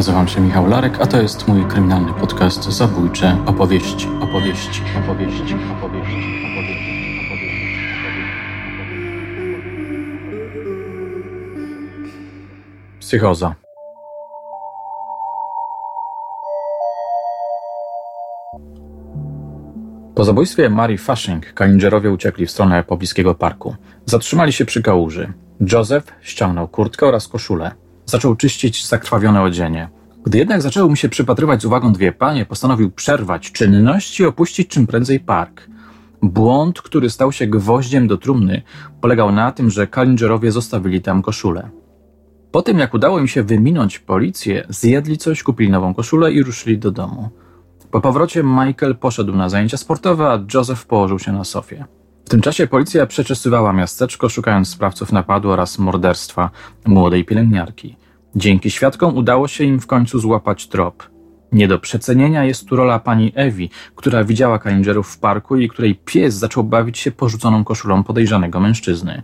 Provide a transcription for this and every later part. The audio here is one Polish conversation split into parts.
Nazywam się Michał Larek, a to jest mój kryminalny podcast Zabójcze opowieści, opowieści, opowieści, opowieści, Psychoza. Po zabójstwie Mary Fashing Kalingerowie uciekli w stronę pobliskiego parku. Zatrzymali się przy kałuży. Joseph ściągnął kurtkę oraz koszulę. Zaczął czyścić zakrwawione odzienie. Gdy jednak zaczęły mu się przypatrywać z uwagą dwie panie, postanowił przerwać czynność i opuścić czym prędzej park. Błąd, który stał się gwoździem do trumny, polegał na tym, że Kalingerowie zostawili tam koszulę. Po tym, jak udało im się wyminąć policję, zjedli coś, kupili nową koszulę i ruszyli do domu. Po powrocie Michael poszedł na zajęcia sportowe, a Joseph położył się na sofie. W tym czasie policja przeczesywała miasteczko, szukając sprawców napadu oraz morderstwa młodej pielęgniarki. Dzięki świadkom udało się im w końcu złapać trop. Nie do przecenienia jest tu rola pani Ewi, która widziała Kalingerów w parku i której pies zaczął bawić się porzuconą koszulą podejrzanego mężczyzny.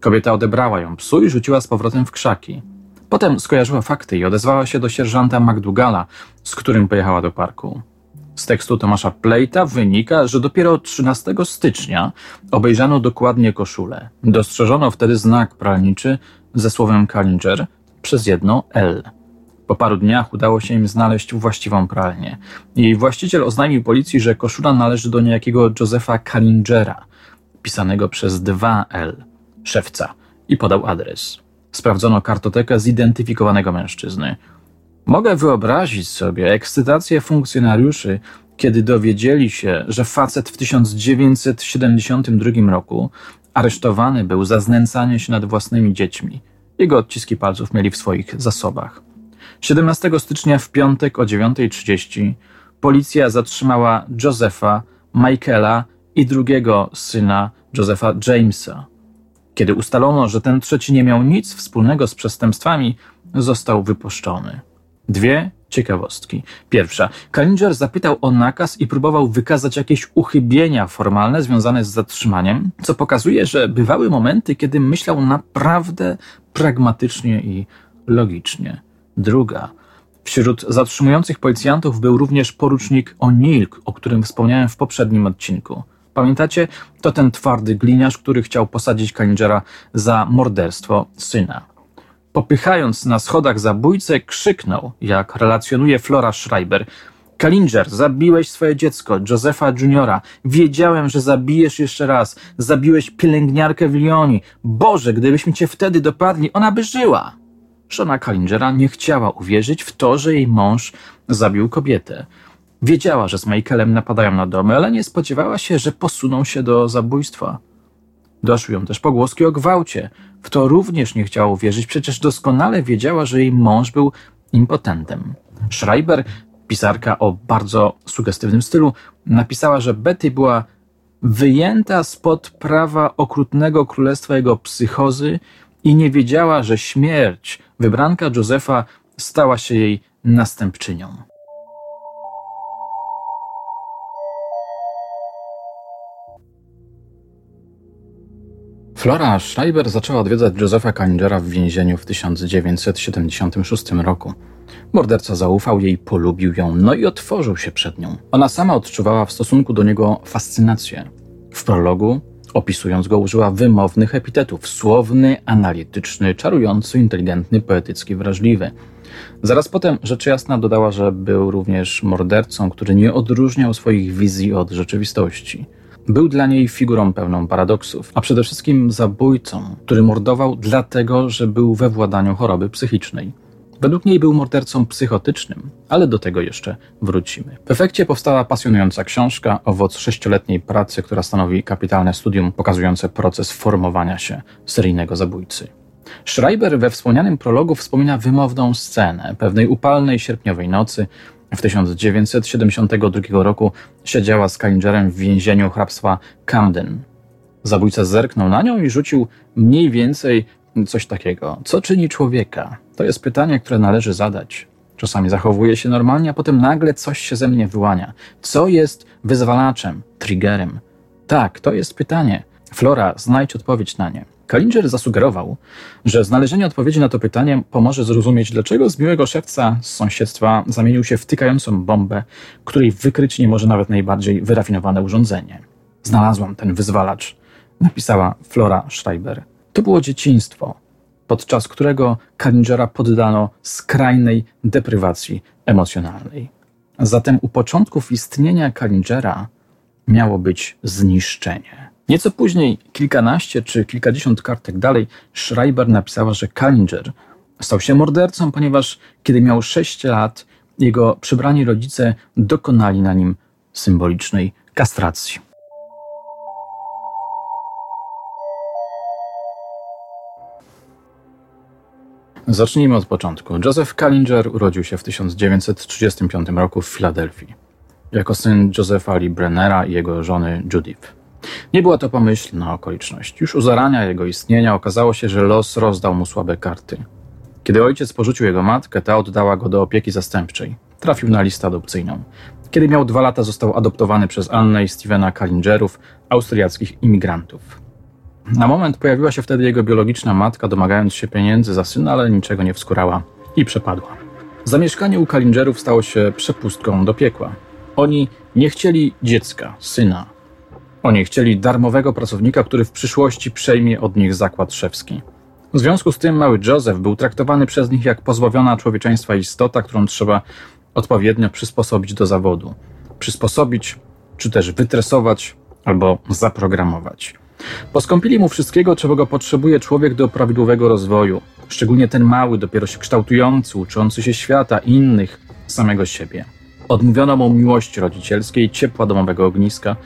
Kobieta odebrała ją psu i rzuciła z powrotem w krzaki. Potem skojarzyła fakty i odezwała się do sierżanta McDougalla, z którym pojechała do parku. Z tekstu Tomasza Plejta wynika, że dopiero 13 stycznia obejrzano dokładnie koszulę. Dostrzeżono wtedy znak pralniczy ze słowem Kalinger przez jedno L. Po paru dniach udało się im znaleźć właściwą pralnię. Jej właściciel oznajmił policji, że koszula należy do niejakiego Josefa Kalingera, pisanego przez dwa L, szewca, i podał adres. Sprawdzono kartotekę zidentyfikowanego mężczyzny. Mogę wyobrazić sobie ekscytację funkcjonariuszy, kiedy dowiedzieli się, że facet w 1972 roku aresztowany był za znęcanie się nad własnymi dziećmi. Jego odciski palców mieli w swoich zasobach. 17 stycznia w piątek o 9.30 policja zatrzymała Josepha, Michaela i drugiego syna Josepha Jamesa. Kiedy ustalono, że ten trzeci nie miał nic wspólnego z przestępstwami, został wypuszczony. Dwie ciekawostki. Pierwsza. Kalinger zapytał o nakaz i próbował wykazać jakieś uchybienia formalne związane z zatrzymaniem, co pokazuje, że bywały momenty, kiedy myślał naprawdę pragmatycznie i logicznie. Druga. Wśród zatrzymujących policjantów był również porucznik O'Neill, o którym wspomniałem w poprzednim odcinku. Pamiętacie? To ten twardy gliniarz, który chciał posadzić Kalingera za morderstwo syna. Popychając na schodach zabójcę, krzyknął, jak relacjonuje Flora Schreiber. Kalinger, zabiłeś swoje dziecko, Josefa Juniora. Wiedziałem, że zabijesz jeszcze raz. Zabiłeś pielęgniarkę w Lyoni. Boże, gdybyśmy cię wtedy dopadli, ona by żyła. Żona Kalingera nie chciała uwierzyć w to, że jej mąż zabił kobietę. Wiedziała, że z Michaelem napadają na domy, ale nie spodziewała się, że posuną się do zabójstwa. Doszły ją też pogłoski o gwałcie. W to również nie chciała uwierzyć, przecież doskonale wiedziała, że jej mąż był impotentem. Schreiber, pisarka o bardzo sugestywnym stylu, napisała, że Betty była wyjęta spod prawa okrutnego królestwa jego psychozy i nie wiedziała, że śmierć wybranka Józefa stała się jej następczynią. Flora Schreiber zaczęła odwiedzać Josepha Kalingera w więzieniu w 1976 roku. Morderca zaufał jej, polubił ją, no i otworzył się przed nią. Ona sama odczuwała w stosunku do niego fascynację. W prologu, opisując go, użyła wymownych epitetów: słowny, analityczny, czarujący, inteligentny, poetycki, wrażliwy. Zaraz potem rzecz jasna dodała, że był również mordercą, który nie odróżniał swoich wizji od rzeczywistości. Był dla niej figurą pełną paradoksów, a przede wszystkim zabójcą, który mordował dlatego, że był we władaniu choroby psychicznej. Według niej był mordercą psychotycznym, ale do tego jeszcze wrócimy. W efekcie powstała pasjonująca książka, owoc sześcioletniej pracy, która stanowi kapitalne studium pokazujące proces formowania się seryjnego zabójcy. Schreiber we wspomnianym prologu wspomina wymowną scenę pewnej upalnej sierpniowej nocy, w 1972 roku siedziała z Kalingerem w więzieniu hrabstwa Camden. Zabójca zerknął na nią i rzucił mniej więcej coś takiego. Co czyni człowieka? To jest pytanie, które należy zadać. Czasami zachowuję się normalnie, a potem nagle coś się ze mnie wyłania. Co jest wyzwalaczem, triggerem? Tak, to jest pytanie. Flora, znajdź odpowiedź na nie. Kalinger zasugerował, że znalezienie odpowiedzi na to pytanie pomoże zrozumieć, dlaczego z miłego szewca z sąsiedztwa zamienił się w tykającą bombę, której wykryć nie może nawet najbardziej wyrafinowane urządzenie. Znalazłam ten wyzwalacz, napisała Flora Schreiber. To było dzieciństwo, podczas którego Kalingera poddano skrajnej deprywacji emocjonalnej. Zatem u początków istnienia Kalingera miało być zniszczenie. Nieco później, kilkanaście czy kilkadziesiąt kartek dalej, Schreiber napisała, że Kalinger stał się mordercą, ponieważ kiedy miał 6 lat, jego przybrani rodzice dokonali na nim symbolicznej kastracji. Zacznijmy od początku. Joseph Kalinger urodził się w 1935 roku w Filadelfii jako syn Josepha Lee Brennera i jego żony Judith. Nie była to pomyślna okoliczność. Już u zarania jego istnienia okazało się, że los rozdał mu słabe karty. Kiedy ojciec porzucił jego matkę, ta oddała go do opieki zastępczej. Trafił na listę adopcyjną. Kiedy miał dwa lata, został adoptowany przez Annę i Stevena Kalingerów, austriackich imigrantów. Na moment pojawiła się wtedy jego biologiczna matka, domagając się pieniędzy za syna, ale niczego nie wskurała i przepadła. Zamieszkanie u Kalingerów stało się przepustką do piekła. Oni nie chcieli dziecka, syna. Oni chcieli darmowego pracownika, który w przyszłości przejmie od nich zakład szewski. W związku z tym mały Joseph był traktowany przez nich jak pozbawiona człowieczeństwa istota, którą trzeba odpowiednio przysposobić do zawodu. Przysposobić, czy też wytresować, albo zaprogramować. Poskąpili mu wszystkiego, czego go potrzebuje człowiek do prawidłowego rozwoju, szczególnie ten mały, dopiero się kształtujący, uczący się świata, innych, samego siebie. Odmówiono mu miłości rodzicielskiej, ciepła domowego ogniska.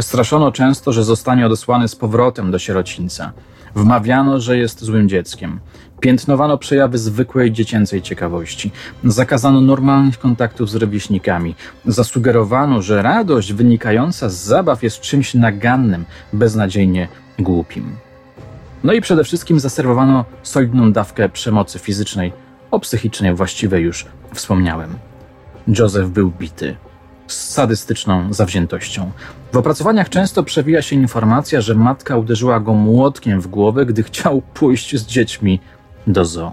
Straszono często, że zostanie odesłany z powrotem do sierocińca. Wmawiano, że jest złym dzieckiem. Piętnowano przejawy zwykłej dziecięcej ciekawości. Zakazano normalnych kontaktów z rówieśnikami. Zasugerowano, że radość wynikająca z zabaw jest czymś nagannym, beznadziejnie głupim. No i przede wszystkim zaserwowano solidną dawkę przemocy fizycznej, o psychicznej właściwej już wspomniałem. Joseph był bity z sadystyczną zawziętością. W opracowaniach często przewija się informacja, że matka uderzyła go młotkiem w głowę, gdy chciał pójść z dziećmi do zoo.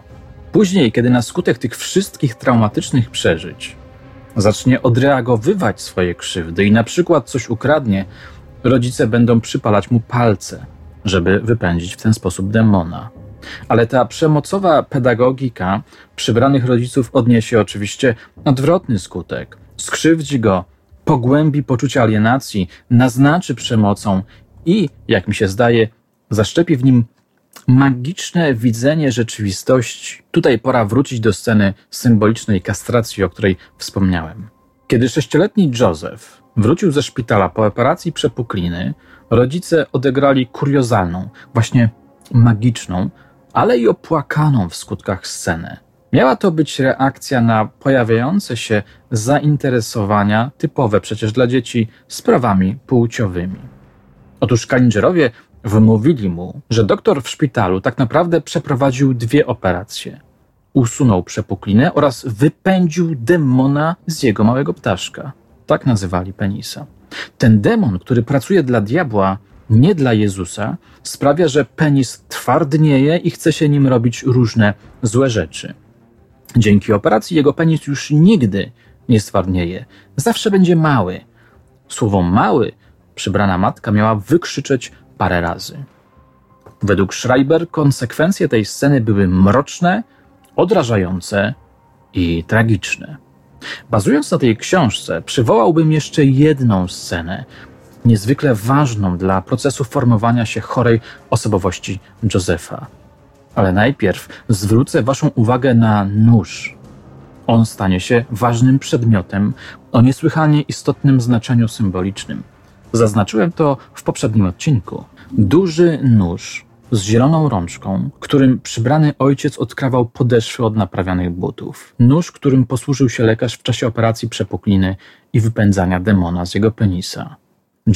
Później, kiedy na skutek tych wszystkich traumatycznych przeżyć zacznie odreagowywać swoje krzywdy i na przykład coś ukradnie, rodzice będą przypalać mu palce, żeby wypędzić w ten sposób demona. Ale ta przemocowa pedagogika przybranych rodziców odniesie oczywiście odwrotny skutek. Skrzywdzi go, pogłębi poczucie alienacji, naznaczy przemocą i, jak mi się zdaje, zaszczepi w nim magiczne widzenie rzeczywistości. Tutaj pora wrócić do sceny symbolicznej kastracji, o której wspomniałem. Kiedy sześcioletni Joseph wrócił ze szpitala po operacji przepukliny, rodzice odegrali kuriozalną, właśnie magiczną, ale i opłakaną w skutkach scenę. Miała to być reakcja na pojawiające się zainteresowania typowe przecież dla dzieci sprawami płciowymi. Otóż Kalingerowie wymówili mu, że doktor w szpitalu tak naprawdę przeprowadził dwie operacje. Usunął przepuklinę oraz wypędził demona z jego małego ptaszka. Tak nazywali penisa. Ten demon, który pracuje dla diabła, nie dla Jezusa, sprawia, że penis twardnieje i chce się nim robić różne złe rzeczy. Dzięki operacji jego penis już nigdy nie stwardnieje, zawsze będzie mały. Słowo mały przybrana matka miała wykrzyczeć parę razy. Według Schreiber konsekwencje tej sceny były mroczne, odrażające i tragiczne. Bazując na tej książce, przywołałbym jeszcze jedną scenę, niezwykle ważną dla procesu formowania się chorej osobowości Josefa. Ale najpierw zwrócę Waszą uwagę na nóż. On stanie się ważnym przedmiotem o niesłychanie istotnym znaczeniu symbolicznym. Zaznaczyłem to w poprzednim odcinku. Duży nóż z zieloną rączką, którym przybrany ojciec odkrawał podeszwy od naprawianych butów. Nóż, którym posłużył się lekarz w czasie operacji przepukliny i wypędzania demona z jego penisa.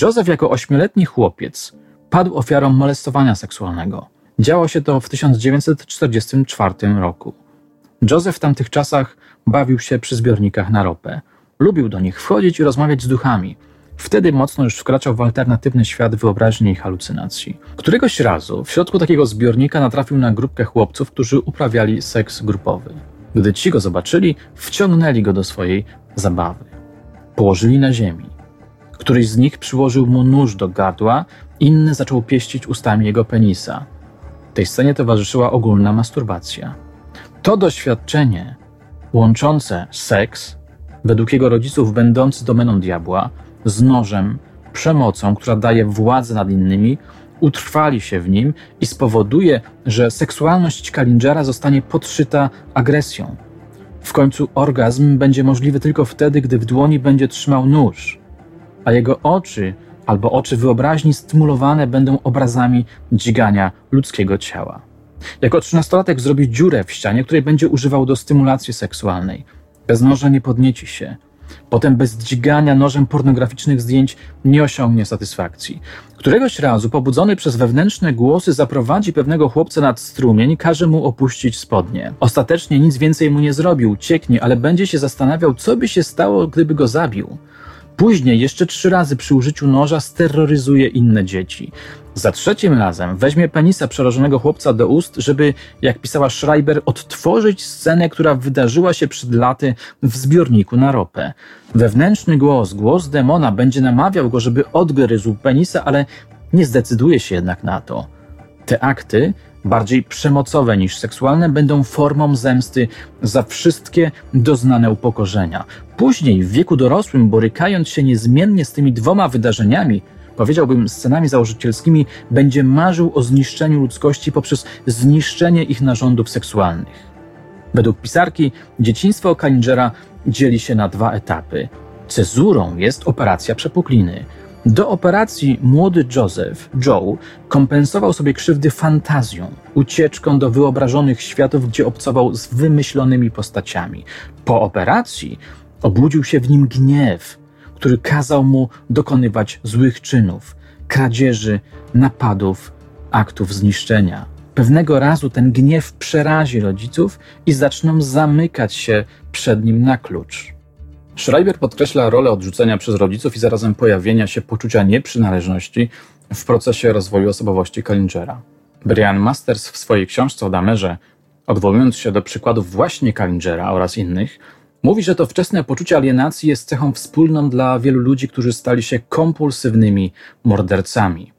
Joseph jako ośmioletni chłopiec padł ofiarą molestowania seksualnego. Działo się to w 1944 roku. Joseph w tamtych czasach bawił się przy zbiornikach na ropę. Lubił do nich wchodzić i rozmawiać z duchami. Wtedy mocno już wkraczał w alternatywny świat wyobraźni i halucynacji. Któregoś razu w środku takiego zbiornika natrafił na grupkę chłopców, którzy uprawiali seks grupowy. Gdy ci go zobaczyli, wciągnęli go do swojej zabawy. Położyli na ziemi. Któryś z nich przyłożył mu nóż do gardła, inny zaczął pieścić ustami jego penisa. Tej scenie towarzyszyła ogólna masturbacja. To doświadczenie łączące seks, według jego rodziców będący domeną diabła, z nożem, przemocą, która daje władzę nad innymi, utrwali się w nim i spowoduje, że seksualność Kalingera zostanie podszyta agresją. W końcu orgazm będzie możliwy tylko wtedy, gdy w dłoni będzie trzymał nóż, a jego oczy albo oczy wyobraźni stymulowane będą obrazami dźgania ludzkiego ciała. Jako trzynastolatek zrobi dziurę w ścianie, której będzie używał do stymulacji seksualnej. Bez noża nie podnieci się. Potem bez dźgania nożem pornograficznych zdjęć nie osiągnie satysfakcji. Któregoś razu, pobudzony przez wewnętrzne głosy, zaprowadzi pewnego chłopca nad strumień każe mu opuścić spodnie. Ostatecznie nic więcej mu nie zrobił, cieknie, ale będzie się zastanawiał, co by się stało, gdyby go zabił. Później jeszcze trzy razy przy użyciu noża steroryzuje inne dzieci. Za trzecim razem weźmie penisa przerażonego chłopca do ust, żeby, jak pisała Schreiber, odtworzyć scenę, która wydarzyła się przed laty w zbiorniku na ropę. Wewnętrzny głos, głos demona będzie namawiał go, żeby odgryzł penisa, ale nie zdecyduje się jednak na to. Te akty bardziej przemocowe niż seksualne, będą formą zemsty za wszystkie doznane upokorzenia. Później, w wieku dorosłym, borykając się niezmiennie z tymi dwoma wydarzeniami, powiedziałbym scenami założycielskimi, będzie marzył o zniszczeniu ludzkości poprzez zniszczenie ich narządów seksualnych. Według pisarki, dzieciństwo Kalingera dzieli się na dwa etapy. Cezurą jest operacja przepukliny – do operacji młody Joseph, Joe, kompensował sobie krzywdy fantazją, ucieczką do wyobrażonych światów, gdzie obcował z wymyślonymi postaciami. Po operacji obudził się w nim gniew, który kazał mu dokonywać złych czynów, kradzieży, napadów, aktów zniszczenia. Pewnego razu ten gniew przerazi rodziców i zaczną zamykać się przed nim na klucz. Schreiber podkreśla rolę odrzucenia przez rodziców i zarazem pojawienia się poczucia nieprzynależności w procesie rozwoju osobowości Kalingera. Brian Masters w swojej książce o Damerze, odwołując się do przykładów właśnie Kalingera oraz innych, mówi, że to wczesne poczucie alienacji jest cechą wspólną dla wielu ludzi, którzy stali się kompulsywnymi mordercami.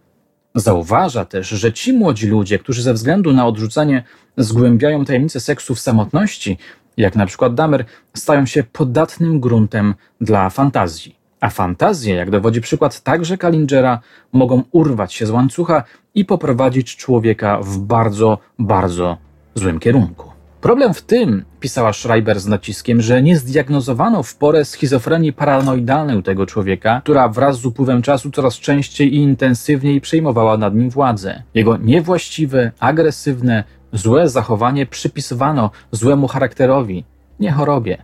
Zauważa też, że ci młodzi ludzie, którzy ze względu na odrzucenie zgłębiają tajemnice seksu w samotności, jak na przykład Damer, stają się podatnym gruntem dla fantazji. A fantazje, jak dowodzi przykład także Kalingera, mogą urwać się z łańcucha i poprowadzić człowieka w bardzo, bardzo złym kierunku. Problem w tym, pisała Schreiber z naciskiem, że nie zdiagnozowano w porę schizofrenii paranoidalnej u tego człowieka, która wraz z upływem czasu coraz częściej i intensywniej przejmowała nad nim władzę. Jego niewłaściwe, agresywne, Złe zachowanie przypisywano złemu charakterowi, nie chorobie.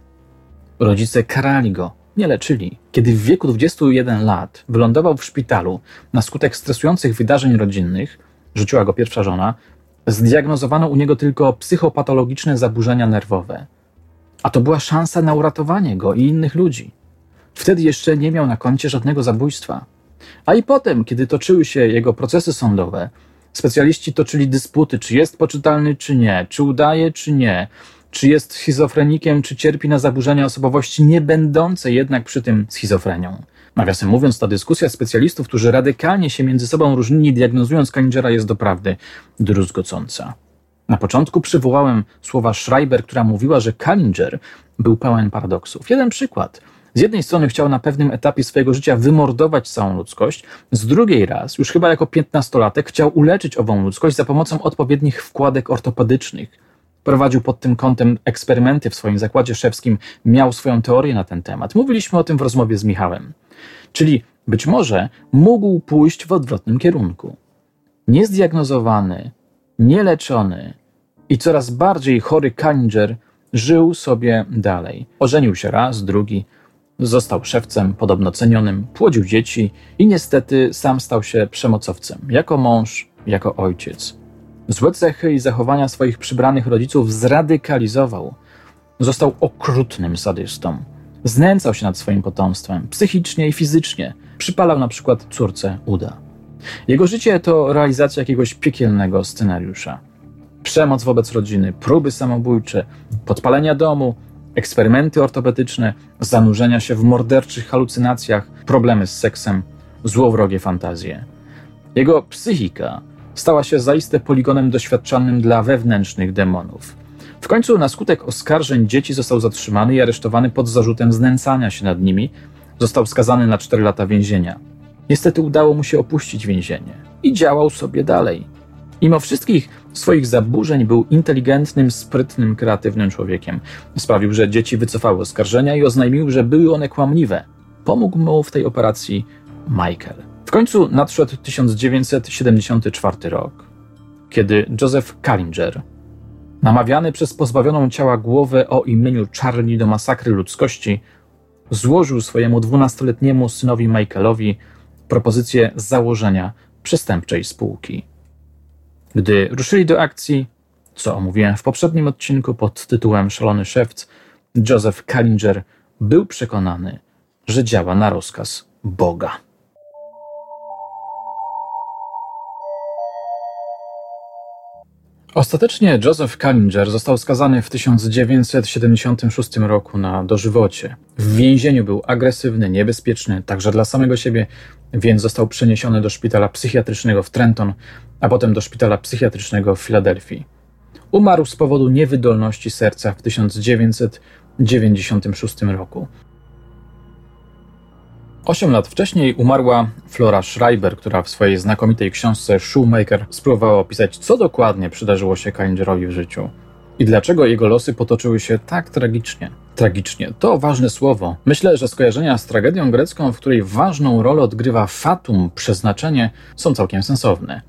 Rodzice karali go, nie leczyli. Kiedy w wieku 21 lat wylądował w szpitalu na skutek stresujących wydarzeń rodzinnych, rzuciła go pierwsza żona, zdiagnozowano u niego tylko psychopatologiczne zaburzenia nerwowe. A to była szansa na uratowanie go i innych ludzi. Wtedy jeszcze nie miał na koncie żadnego zabójstwa. A i potem, kiedy toczyły się jego procesy sądowe, Specjaliści toczyli dysputy, czy jest poczytalny, czy nie, czy udaje, czy nie, czy jest schizofrenikiem, czy cierpi na zaburzenia osobowości, nie będące jednak przy tym schizofrenią. Nawiasem mówiąc, ta dyskusja specjalistów, którzy radykalnie się między sobą różnili, diagnozując Kaningera, jest doprawdy druzgocąca. Na początku przywołałem słowa Schreiber, która mówiła, że Kalinger był pełen paradoksów. Jeden przykład – z jednej strony chciał na pewnym etapie swojego życia wymordować całą ludzkość, z drugiej raz, już chyba jako piętnastolatek, chciał uleczyć ową ludzkość za pomocą odpowiednich wkładek ortopedycznych. Prowadził pod tym kątem eksperymenty w swoim zakładzie szewskim, miał swoją teorię na ten temat. Mówiliśmy o tym w rozmowie z Michałem. Czyli być może mógł pójść w odwrotnym kierunku. Niezdiagnozowany, nieleczony i coraz bardziej chory Kalinger żył sobie dalej. Ożenił się raz, drugi, Został szewcem, podobno cenionym, płodził dzieci i niestety sam stał się przemocowcem, jako mąż, jako ojciec. Złe cechy i zachowania swoich przybranych rodziców zradykalizował. Został okrutnym sadystą. Znęcał się nad swoim potomstwem, psychicznie i fizycznie. przypalał na przykład córce uda. Jego życie to realizacja jakiegoś piekielnego scenariusza. Przemoc wobec rodziny, próby samobójcze, podpalenia domu, eksperymenty ortopedyczne, zanurzenia się w morderczych halucynacjach, problemy z seksem, złowrogie fantazje. Jego psychika stała się zaiste poligonem doświadczalnym dla wewnętrznych demonów. W końcu na skutek oskarżeń dzieci został zatrzymany i aresztowany pod zarzutem znęcania się nad nimi. Został skazany na 4 lata więzienia. Niestety udało mu się opuścić więzienie i działał sobie dalej. Mimo wszystkich swoich zaburzeń był inteligentnym, sprytnym, kreatywnym człowiekiem. Sprawił, że dzieci wycofały oskarżenia i oznajmił, że były one kłamliwe. Pomógł mu w tej operacji Michael. W końcu nadszedł 1974 rok, kiedy Joseph Kallinger, namawiany przez pozbawioną ciała głowę o imieniu Charlie do masakry ludzkości, złożył swojemu dwunastoletniemu synowi Michaelowi propozycję założenia przestępczej spółki. Gdy ruszyli do akcji, co omówiłem w poprzednim odcinku pod tytułem Szalony Szewc, Joseph Kallinger był przekonany, że działa na rozkaz Boga. Ostatecznie Joseph Kallinger został skazany w 1976 roku na dożywocie. W więzieniu był agresywny, niebezpieczny, także dla samego siebie, więc został przeniesiony do szpitala psychiatrycznego w Trenton, a potem do szpitala psychiatrycznego w Filadelfii. Umarł z powodu niewydolności serca w 1996 roku. Osiem lat wcześniej umarła Flora Schreiber, która w swojej znakomitej książce Shoemaker spróbowała opisać, co dokładnie przydarzyło się Kallingerowi w życiu i dlaczego jego losy potoczyły się tak tragicznie. Tragicznie to ważne słowo. Myślę, że skojarzenia z tragedią grecką, w której ważną rolę odgrywa fatum, przeznaczenie, są całkiem sensowne.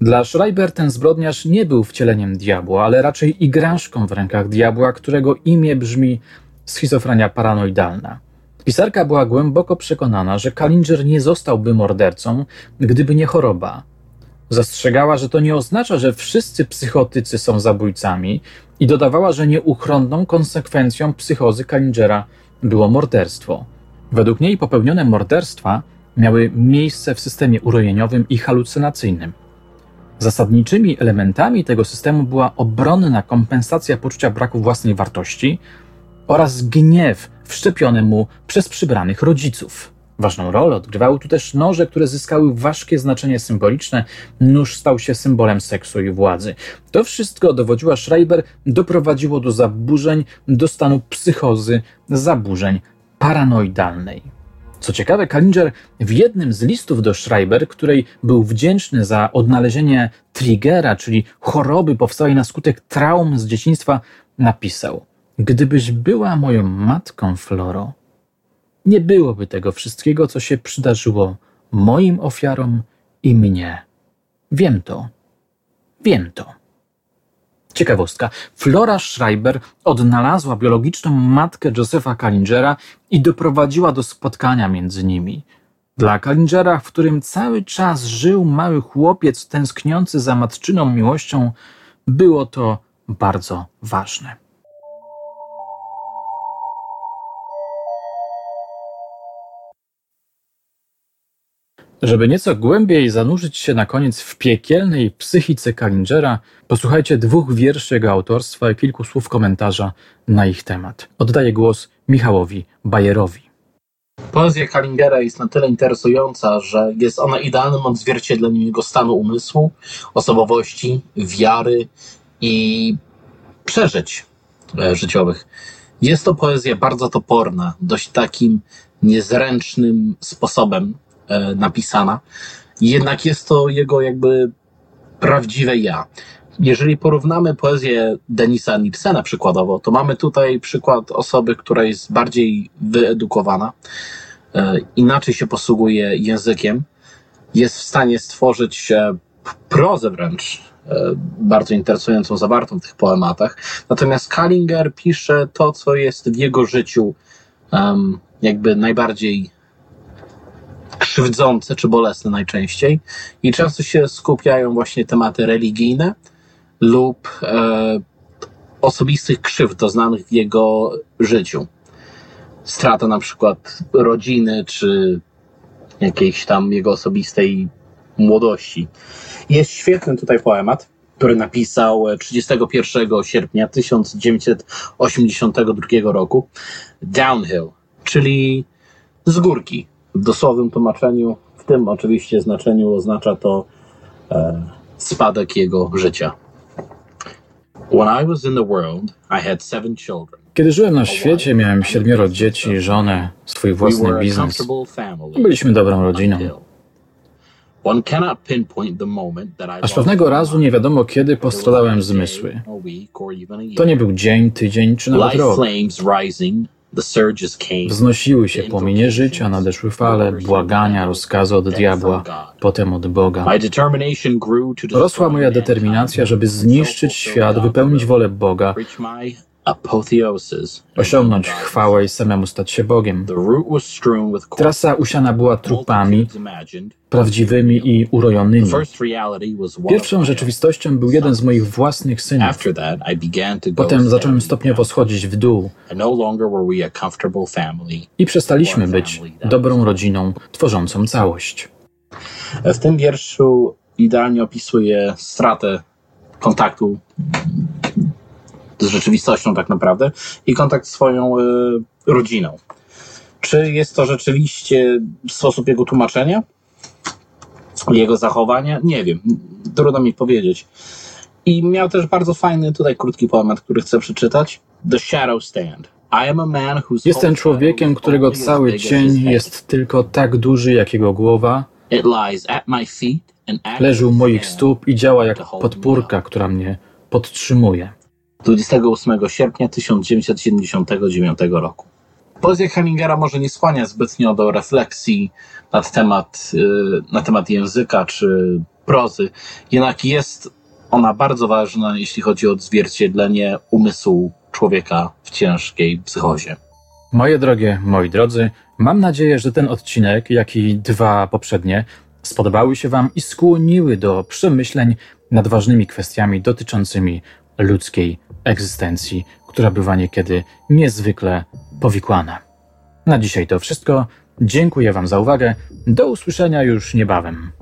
Dla Schreiber ten zbrodniarz nie był wcieleniem diabła, ale raczej igraszką w rękach diabła, którego imię brzmi schizofrenia paranoidalna. Pisarka była głęboko przekonana, że Kalinger nie zostałby mordercą, gdyby nie choroba. Zastrzegała, że to nie oznacza, że wszyscy psychotycy są zabójcami i dodawała, że nieuchronną konsekwencją psychozy Kalingera było morderstwo. Według niej popełnione morderstwa miały miejsce w systemie urojeniowym i halucynacyjnym. Zasadniczymi elementami tego systemu była obronna kompensacja poczucia braku własnej wartości oraz gniew wszczepiony mu przez przybranych rodziców. Ważną rolę odgrywały tu też noże, które zyskały ważkie znaczenie symboliczne. Nóż stał się symbolem seksu i władzy. To wszystko dowodziła Schreiber, doprowadziło do zaburzeń, do stanu psychozy, zaburzeń paranoidalnej. Co ciekawe, Kallinger w jednym z listów do Schreiber, której był wdzięczny za odnalezienie triggera, czyli choroby powstałej na skutek traum z dzieciństwa, napisał: Gdybyś była moją matką, Floro, nie byłoby tego wszystkiego, co się przydarzyło moim ofiarom i mnie. Wiem to. Wiem to. Ciekawostka. Flora Schreiber odnalazła biologiczną matkę Josepha Kallingera i doprowadziła do spotkania między nimi. Dla Kallingera, w którym cały czas żył mały chłopiec tęskniący za matczyną miłością, było to bardzo ważne. Żeby nieco głębiej zanurzyć się na koniec w piekielnej psychice Kallingera, posłuchajcie dwóch wierszy jego autorstwa i kilku słów komentarza na ich temat. Oddaję głos Michałowi Bajerowi. Poezja Kallingera jest na tyle interesująca, że jest ona idealnym odzwierciedleniem jego stanu umysłu, osobowości, wiary i przeżyć e, życiowych. Jest to poezja bardzo toporna, dość takim niezręcznym sposobem napisana. Jednak jest to jego jakby prawdziwe ja. Jeżeli porównamy poezję Denisa Nilsena przykładowo, to mamy tutaj przykład osoby, która jest bardziej wyedukowana, e, inaczej się posługuje językiem, jest w stanie stworzyć prozę wręcz e, bardzo interesującą, zawartą w tych poematach. Natomiast Kallinger pisze to, co jest w jego życiu jakby najbardziej krzywdzące czy bolesne najczęściej i często się skupiają właśnie tematy religijne lub e, osobistych krzywd doznanych w jego życiu. Strata na przykład rodziny czy jakiejś tam jego osobistej młodości. Jest świetny tutaj poemat, który napisał 31 sierpnia 1982 roku. Downhill, czyli z górki. W dosłownym tłumaczeniu, w tym oczywiście znaczeniu oznacza to e, spadek jego życia. Kiedy żyłem na świecie, miałem siedmioro dzieci, żonę, swój własny biznes. Byliśmy dobrą rodziną. Aż pewnego razu nie wiadomo kiedy postradałem zmysły. To nie był dzień, tydzień czy nawet rok. Wznosiły się płomienie życia, nadeszły fale, błagania, rozkazy od diabła, potem od Boga. Rosła moja determinacja, żeby zniszczyć świat, wypełnić wolę Boga, osiągnąć chwałę i samemu stać się Bogiem. Trasa usiana była trupami, prawdziwymi i urojonymi. Pierwszą rzeczywistością był jeden z moich własnych synów. Potem zacząłem stopniowo schodzić w dół i przestaliśmy być dobrą rodziną tworzącą całość. W tym wierszu idealnie opisuje stratę kontaktu z rzeczywistością tak naprawdę i kontakt z swoją y, rodziną. Czy jest to rzeczywiście sposób jego tłumaczenia? Jego zachowania? Nie wiem. Trudno mi powiedzieć. I miał też bardzo fajny tutaj krótki poemat, który chcę przeczytać. The Shadow Stand. Jestem człowiekiem, którego cały cień jest tylko tak duży, jak jego głowa. Leży u moich stóp i działa jak podpórka, która mnie podtrzymuje. 28 sierpnia 1979 roku. Poezja Hemingera może nie skłania zbytnio do refleksji na temat, y, na temat języka czy prozy, jednak jest ona bardzo ważna, jeśli chodzi o odzwierciedlenie umysłu człowieka w ciężkiej psychozie. Moje drogie, moi drodzy, mam nadzieję, że ten odcinek, jak i dwa poprzednie, spodobały się Wam i skłoniły do przemyśleń nad ważnymi kwestiami dotyczącymi ludzkiej egzystencji, która bywa niekiedy niezwykle powikłana. Na dzisiaj to wszystko. Dziękuję Wam za uwagę. Do usłyszenia już niebawem.